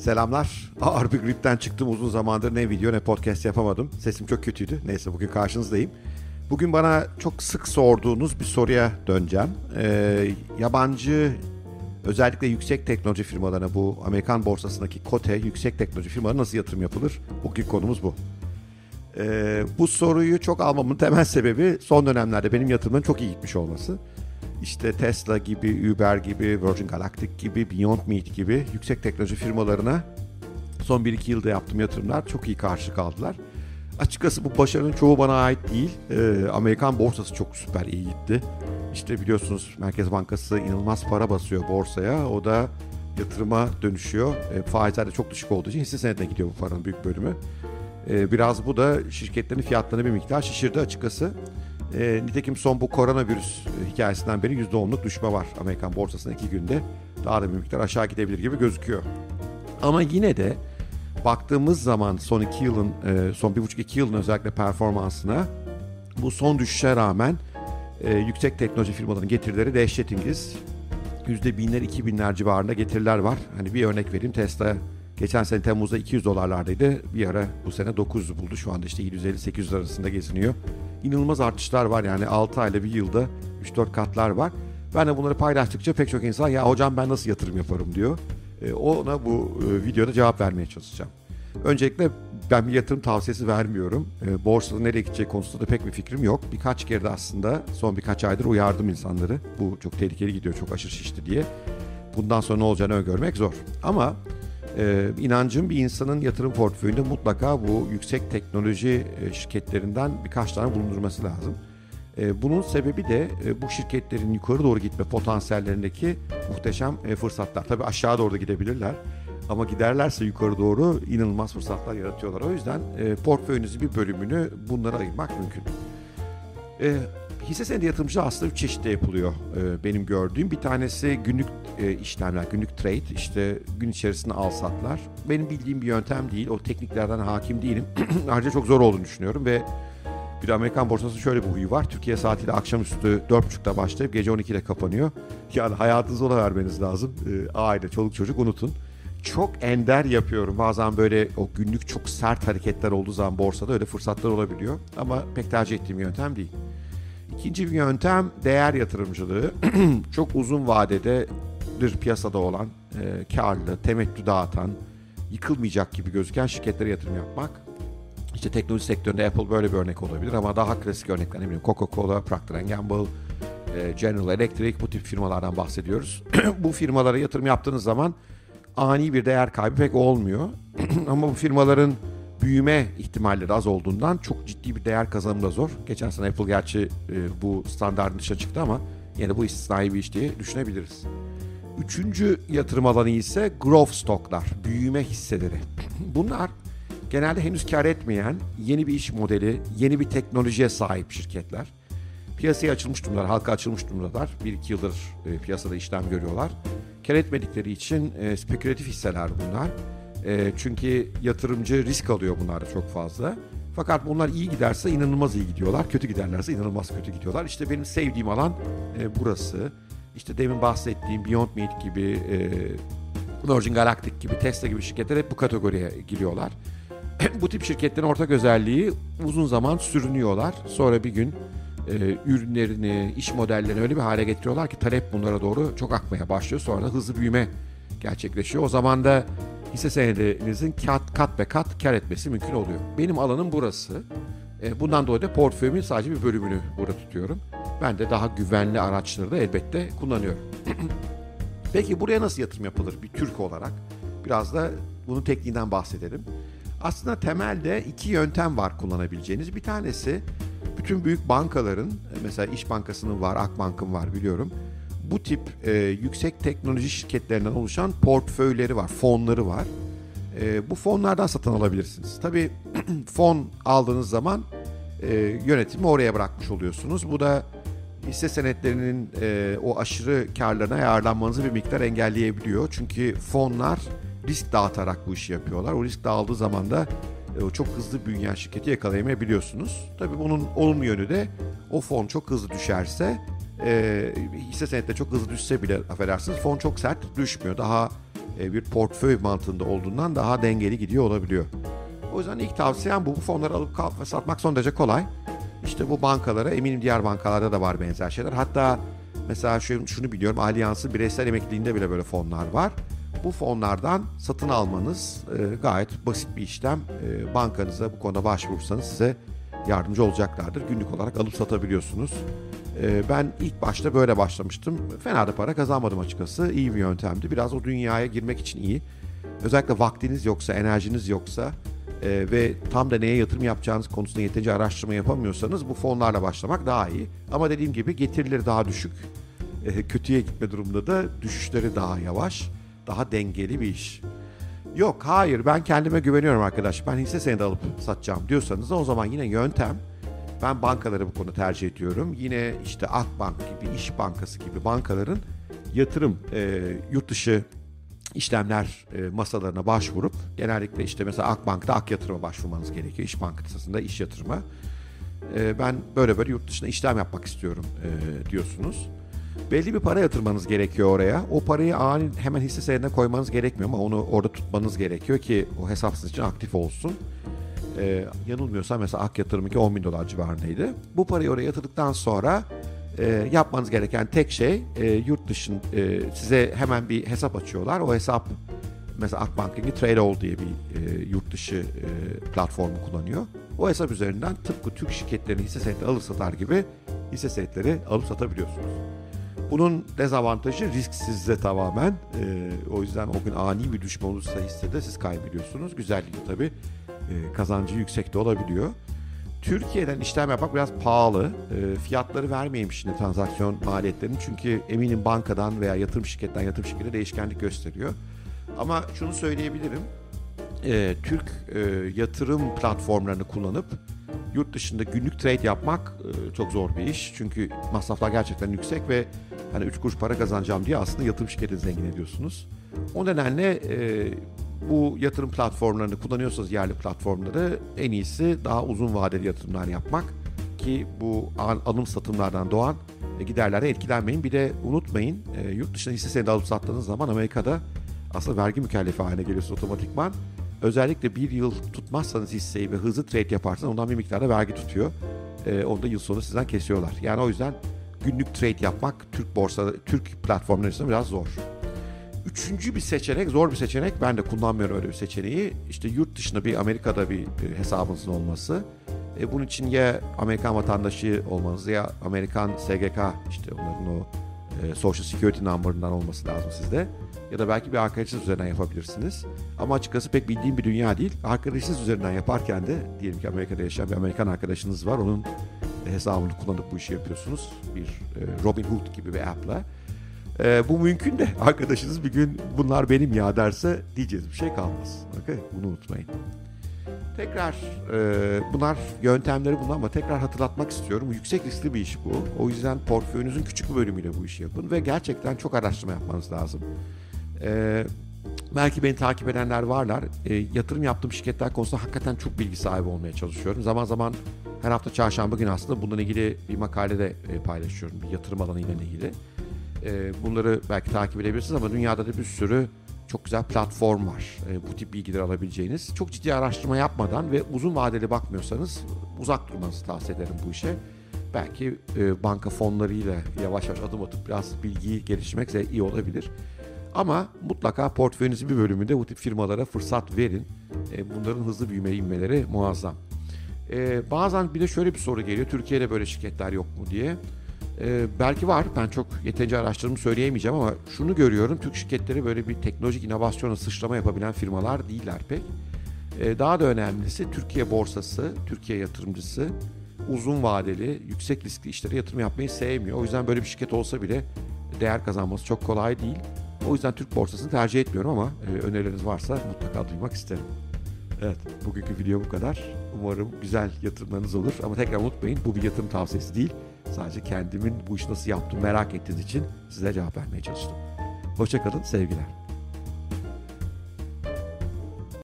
Selamlar. Ağır bir gripten çıktım uzun zamandır ne video ne podcast yapamadım. Sesim çok kötüydü. Neyse bugün karşınızdayım. Bugün bana çok sık sorduğunuz bir soruya döneceğim. Ee, yabancı özellikle yüksek teknoloji firmalarına bu Amerikan borsasındaki kote yüksek teknoloji firmalarına nasıl yatırım yapılır? Bugün konumuz bu. Ee, bu soruyu çok almamın temel sebebi son dönemlerde benim yatırımın çok iyi gitmiş olması. İşte Tesla gibi, Uber gibi, Virgin Galactic gibi, Beyond Meat gibi yüksek teknoloji firmalarına son 1-2 yılda yaptığım yatırımlar çok iyi karşılık aldılar. Açıkçası bu başarının çoğu bana ait değil. Ee, Amerikan borsası çok süper iyi gitti. İşte biliyorsunuz Merkez Bankası inanılmaz para basıyor borsaya. O da yatırıma dönüşüyor. E, faizler de çok düşük olduğu için hisse senedine gidiyor bu paranın büyük bölümü. E, biraz bu da şirketlerin fiyatlarını bir miktar şişirdi açıkçası. E, nitekim son bu koronavirüs hikayesinden beri %10'luk düşme var Amerikan borsasında iki günde. Daha da bir miktar aşağı gidebilir gibi gözüküyor. Ama yine de baktığımız zaman son iki yılın, e, son bir buçuk iki yılın özellikle performansına bu son düşüşe rağmen e, yüksek teknoloji firmalarının getirileri dehşet İngiliz. Yüzde binler, iki binler civarında getiriler var. Hani bir örnek vereyim Tesla geçen sene Temmuz'da 200 dolarlardaydı. Bir ara bu sene 900 buldu. Şu anda işte 750-800 arasında geziniyor. İnanılmaz artışlar var yani 6 ayda bir yılda 3-4 katlar var. Ben de bunları paylaştıkça pek çok insan ya hocam ben nasıl yatırım yaparım diyor. E, ona bu e, videoda cevap vermeye çalışacağım. Öncelikle ben bir yatırım tavsiyesi vermiyorum. E, borsada nereye gidecek konusunda da pek bir fikrim yok. Birkaç kere de aslında son birkaç aydır uyardım insanları. Bu çok tehlikeli gidiyor, çok aşırı şişti diye. Bundan sonra ne olacağını öngörmek zor. Ama e, inancım bir insanın yatırım portföyünde mutlaka bu yüksek teknoloji e, şirketlerinden birkaç tane bulundurması lazım. E, bunun sebebi de e, bu şirketlerin yukarı doğru gitme potansiyellerindeki muhteşem e, fırsatlar. Tabii aşağı doğru da gidebilirler. Ama giderlerse yukarı doğru inanılmaz fırsatlar yaratıyorlar. O yüzden e, portföyünüzün bir bölümünü bunlara ayırmak mümkün. E, hisse senedi yatırımcı aslında üç çeşitte yapılıyor e, benim gördüğüm. Bir tanesi günlük e, işlemler, günlük trade, işte gün içerisinde al satlar. Benim bildiğim bir yöntem değil, o tekniklerden hakim değilim. Ayrıca çok zor olduğunu düşünüyorum ve bir Amerikan borsası şöyle bir huyu var. Türkiye saatiyle akşamüstü 4.30'da başlayıp gece 12'de kapanıyor. Yani hayatınızı ona vermeniz lazım. E, aile, çoluk çocuk unutun çok ender yapıyorum. Bazen böyle o günlük çok sert hareketler olduğu zaman borsada öyle fırsatlar olabiliyor. Ama pek tercih ettiğim yöntem değil. İkinci bir yöntem değer yatırımcılığı. çok uzun vadededir piyasada olan, e, karlı, temettü dağıtan, yıkılmayacak gibi gözüken şirketlere yatırım yapmak. İşte teknoloji sektöründe Apple böyle bir örnek olabilir ama daha klasik örnekler ne bileyim Coca-Cola, Procter Gamble, e, General Electric bu tip firmalardan bahsediyoruz. bu firmalara yatırım yaptığınız zaman ani bir değer kaybı pek olmuyor. Ama bu firmaların büyüme ihtimalleri az olduğundan çok ciddi bir değer kazanımı da zor. Geçen sene Apple gerçi e, bu standartın dışına çıktı ama yine bu istisnai bir iş diye düşünebiliriz. Üçüncü yatırım alanı ise growth stocklar, büyüme hisseleri. Bunlar genelde henüz kar etmeyen yeni bir iş modeli, yeni bir teknolojiye sahip şirketler. Piyasaya açılmış durumdalar, halka açılmış durumdalar. Bir iki yıldır e, piyasada işlem görüyorlar. Kar etmedikleri için e, spekülatif hisseler bunlar. E, çünkü yatırımcı risk alıyor bunlarda çok fazla. Fakat bunlar iyi giderse inanılmaz iyi gidiyorlar. Kötü giderlerse inanılmaz kötü gidiyorlar. İşte benim sevdiğim alan e, burası. İşte demin bahsettiğim Beyond Meat gibi, e, Virgin Galactic gibi, Tesla gibi şirketler hep bu kategoriye giriyorlar. bu tip şirketlerin ortak özelliği uzun zaman sürünüyorlar. Sonra bir gün e, ürünlerini, iş modellerini öyle bir hale getiriyorlar ki talep bunlara doğru çok akmaya başlıyor. Sonra hızlı büyüme gerçekleşiyor. O zaman da hisse senedinizin kat, kat ve kat kar etmesi mümkün oluyor. Benim alanım burası. E, bundan dolayı da portföyümün sadece bir bölümünü burada tutuyorum. Ben de daha güvenli araçları da elbette kullanıyorum. Peki buraya nasıl yatırım yapılır bir Türk olarak? Biraz da bunun tekniğinden bahsedelim. Aslında temelde iki yöntem var kullanabileceğiniz. Bir tanesi bütün büyük bankaların e, mesela İş Bankası'nın var, Akbank'ın var biliyorum. Bu tip e, yüksek teknoloji şirketlerinden oluşan portföyleri var, fonları var. E, bu fonlardan satın alabilirsiniz. Tabii fon aldığınız zaman e, yönetimi oraya bırakmış oluyorsunuz. Bu da hisse senetlerinin e, o aşırı karlarına ayarlanmanızı bir miktar engelleyebiliyor. Çünkü fonlar risk dağıtarak bu işi yapıyorlar. O risk dağıldığı zaman da e, çok hızlı büyüyen şirketi yakalayamayabiliyorsunuz. Tabii bunun olumlu yönü de o fon çok hızlı düşerse e, hisse senette çok hızlı düşse bile affedersiniz fon çok sert düşmüyor. Daha e, bir portföy mantığında olduğundan daha dengeli gidiyor olabiliyor. O yüzden ilk tavsiyem bu. Bu fonları alıp kalk ve satmak son derece kolay. İşte bu bankalara eminim diğer bankalarda da var benzer şeyler. Hatta mesela şunu, şunu biliyorum Allianz'ın bireysel emekliliğinde bile böyle fonlar var. Bu fonlardan satın almanız e, gayet basit bir işlem. E, bankanıza bu konuda başvurursanız size yardımcı olacaklardır. Günlük olarak alıp satabiliyorsunuz. E, ben ilk başta böyle başlamıştım. Fena da para kazanmadım açıkçası. İyi bir yöntemdi. Biraz o dünyaya girmek için iyi. Özellikle vaktiniz yoksa, enerjiniz yoksa e, ve tam da neye yatırım yapacağınız konusunda yeterince araştırma yapamıyorsanız bu fonlarla başlamak daha iyi. Ama dediğim gibi getirileri daha düşük. E, kötüye gitme durumunda da düşüşleri daha yavaş. Daha dengeli bir iş. Yok hayır ben kendime güveniyorum arkadaş. Ben hisse senedi alıp satacağım diyorsanız o zaman yine yöntem ben bankaları bu konuda tercih ediyorum. Yine işte Akbank gibi, İş Bankası gibi bankaların yatırım, e, yurt dışı işlemler e, masalarına başvurup genellikle işte mesela Akbank'ta Ak Yatırım'a başvurmanız gerekiyor. İş Bankası'nda iş yatırıma. E, ben böyle böyle yurt dışında işlem yapmak istiyorum e, diyorsunuz. Belli bir para yatırmanız gerekiyor oraya. O parayı ani hemen hisse senedine koymanız gerekmiyor ama onu orada tutmanız gerekiyor ki o hesap sizin için aktif olsun. Ee, yanılmıyorsam mesela Ak Yatırım'ınki 10 bin dolar civarındaydı. Bu parayı oraya yatırdıktan sonra e, yapmanız gereken tek şey e, yurt dışın e, size hemen bir hesap açıyorlar. O hesap mesela Akbank'ınki Tradeall diye bir e, yurt dışı e, platformu kullanıyor. O hesap üzerinden tıpkı Türk şirketlerinin hisse senetleri alır satar gibi hisse senetleri alıp satabiliyorsunuz. Bunun dezavantajı risk sizde tamamen. Ee, o yüzden o gün ani bir düşme olursa hissede siz kaybediyorsunuz. Güzelliği tabii e, kazancı yüksek de olabiliyor. Türkiye'den işlem yapmak biraz pahalı. E, fiyatları vermeyeyim şimdi transaksiyon maliyetlerini. Çünkü eminim bankadan veya yatırım şirketten yatırım şirketine değişkenlik gösteriyor. Ama şunu söyleyebilirim. E, Türk e, yatırım platformlarını kullanıp yurt dışında günlük trade yapmak e, çok zor bir iş. Çünkü masraflar gerçekten yüksek ve hani 3 kuruş para kazanacağım diye aslında yatırım şirketini zengin ediyorsunuz. O nedenle e, bu yatırım platformlarını kullanıyorsanız yerli platformları en iyisi daha uzun vadeli yatırımlar yapmak ki bu alım satımlardan doğan giderlere etkilenmeyin. Bir de unutmayın e, yurt dışında hisse senedi alıp sattığınız zaman Amerika'da aslında vergi mükellefi haline geliyorsunuz otomatikman. Özellikle bir yıl tutmazsanız hisseyi ve hızlı trade yaparsanız ondan bir miktarda vergi tutuyor. E, onu da yıl sonu sizden kesiyorlar. Yani o yüzden günlük trade yapmak Türk borsa, Türk platformları biraz zor. Üçüncü bir seçenek, zor bir seçenek. Ben de kullanmıyorum öyle bir seçeneği. İşte yurt dışında bir Amerika'da bir hesabınızın olması. E, bunun için ya Amerikan vatandaşı olmanız ya Amerikan SGK işte onların o e, Social Security number'ından olması lazım sizde. Ya da belki bir arkadaşınız üzerinden yapabilirsiniz. Ama açıkçası pek bildiğim bir dünya değil. Arkadaşınız üzerinden yaparken de diyelim ki Amerika'da yaşayan bir Amerikan arkadaşınız var. Onun hesabını kullanıp bu işi yapıyorsunuz. Bir e, Robin Hood gibi bir app'la. E, bu mümkün de arkadaşınız bir gün bunlar benim ya derse diyeceğiz bir şey kalmaz. Okay? Bunu unutmayın. Tekrar e, bunlar yöntemleri bunlar ama tekrar hatırlatmak istiyorum. Yüksek riskli bir iş bu. O yüzden portföyünüzün küçük bir bölümüyle bu işi yapın ve gerçekten çok araştırma yapmanız lazım. E, belki beni takip edenler varlar. E, yatırım yaptığım şirketler konusunda hakikaten çok bilgi sahibi olmaya çalışıyorum. Zaman zaman her hafta çarşamba günü aslında bununla ilgili bir makale de e, paylaşıyorum. Bir yatırım alanıyla ilgili. E, bunları belki takip edebilirsiniz ama dünyada da bir sürü çok güzel platform var. E, bu tip bilgileri alabileceğiniz. Çok ciddi araştırma yapmadan ve uzun vadeli bakmıyorsanız uzak durmanızı tavsiye ederim bu işe. Belki e, banka fonlarıyla yavaş yavaş adım atıp biraz bilgiyi geliştirmek de iyi olabilir. Ama mutlaka portföyünüzün bir bölümünde bu tip firmalara fırsat verin. E, bunların hızlı büyüme inmeleri muazzam. E, bazen bir de şöyle bir soru geliyor. Türkiye'de böyle şirketler yok mu diye. Ee, belki var. Ben çok yeterince araştırdım söyleyemeyeceğim ama şunu görüyorum. Türk şirketleri böyle bir teknolojik inovasyona sıçrama yapabilen firmalar değiller pek. Ee, daha da önemlisi Türkiye borsası, Türkiye yatırımcısı uzun vadeli, yüksek riskli işlere yatırım yapmayı sevmiyor. O yüzden böyle bir şirket olsa bile değer kazanması çok kolay değil. O yüzden Türk borsasını tercih etmiyorum ama e, önerileriniz varsa mutlaka duymak isterim. Evet, bugünkü video bu kadar. Umarım güzel yatırımlarınız olur. Ama tekrar unutmayın bu bir yatırım tavsiyesi değil. Sadece kendimin bu işi nasıl yaptım merak ettiğiniz için size cevap vermeye çalıştım. Hoşçakalın, sevgiler.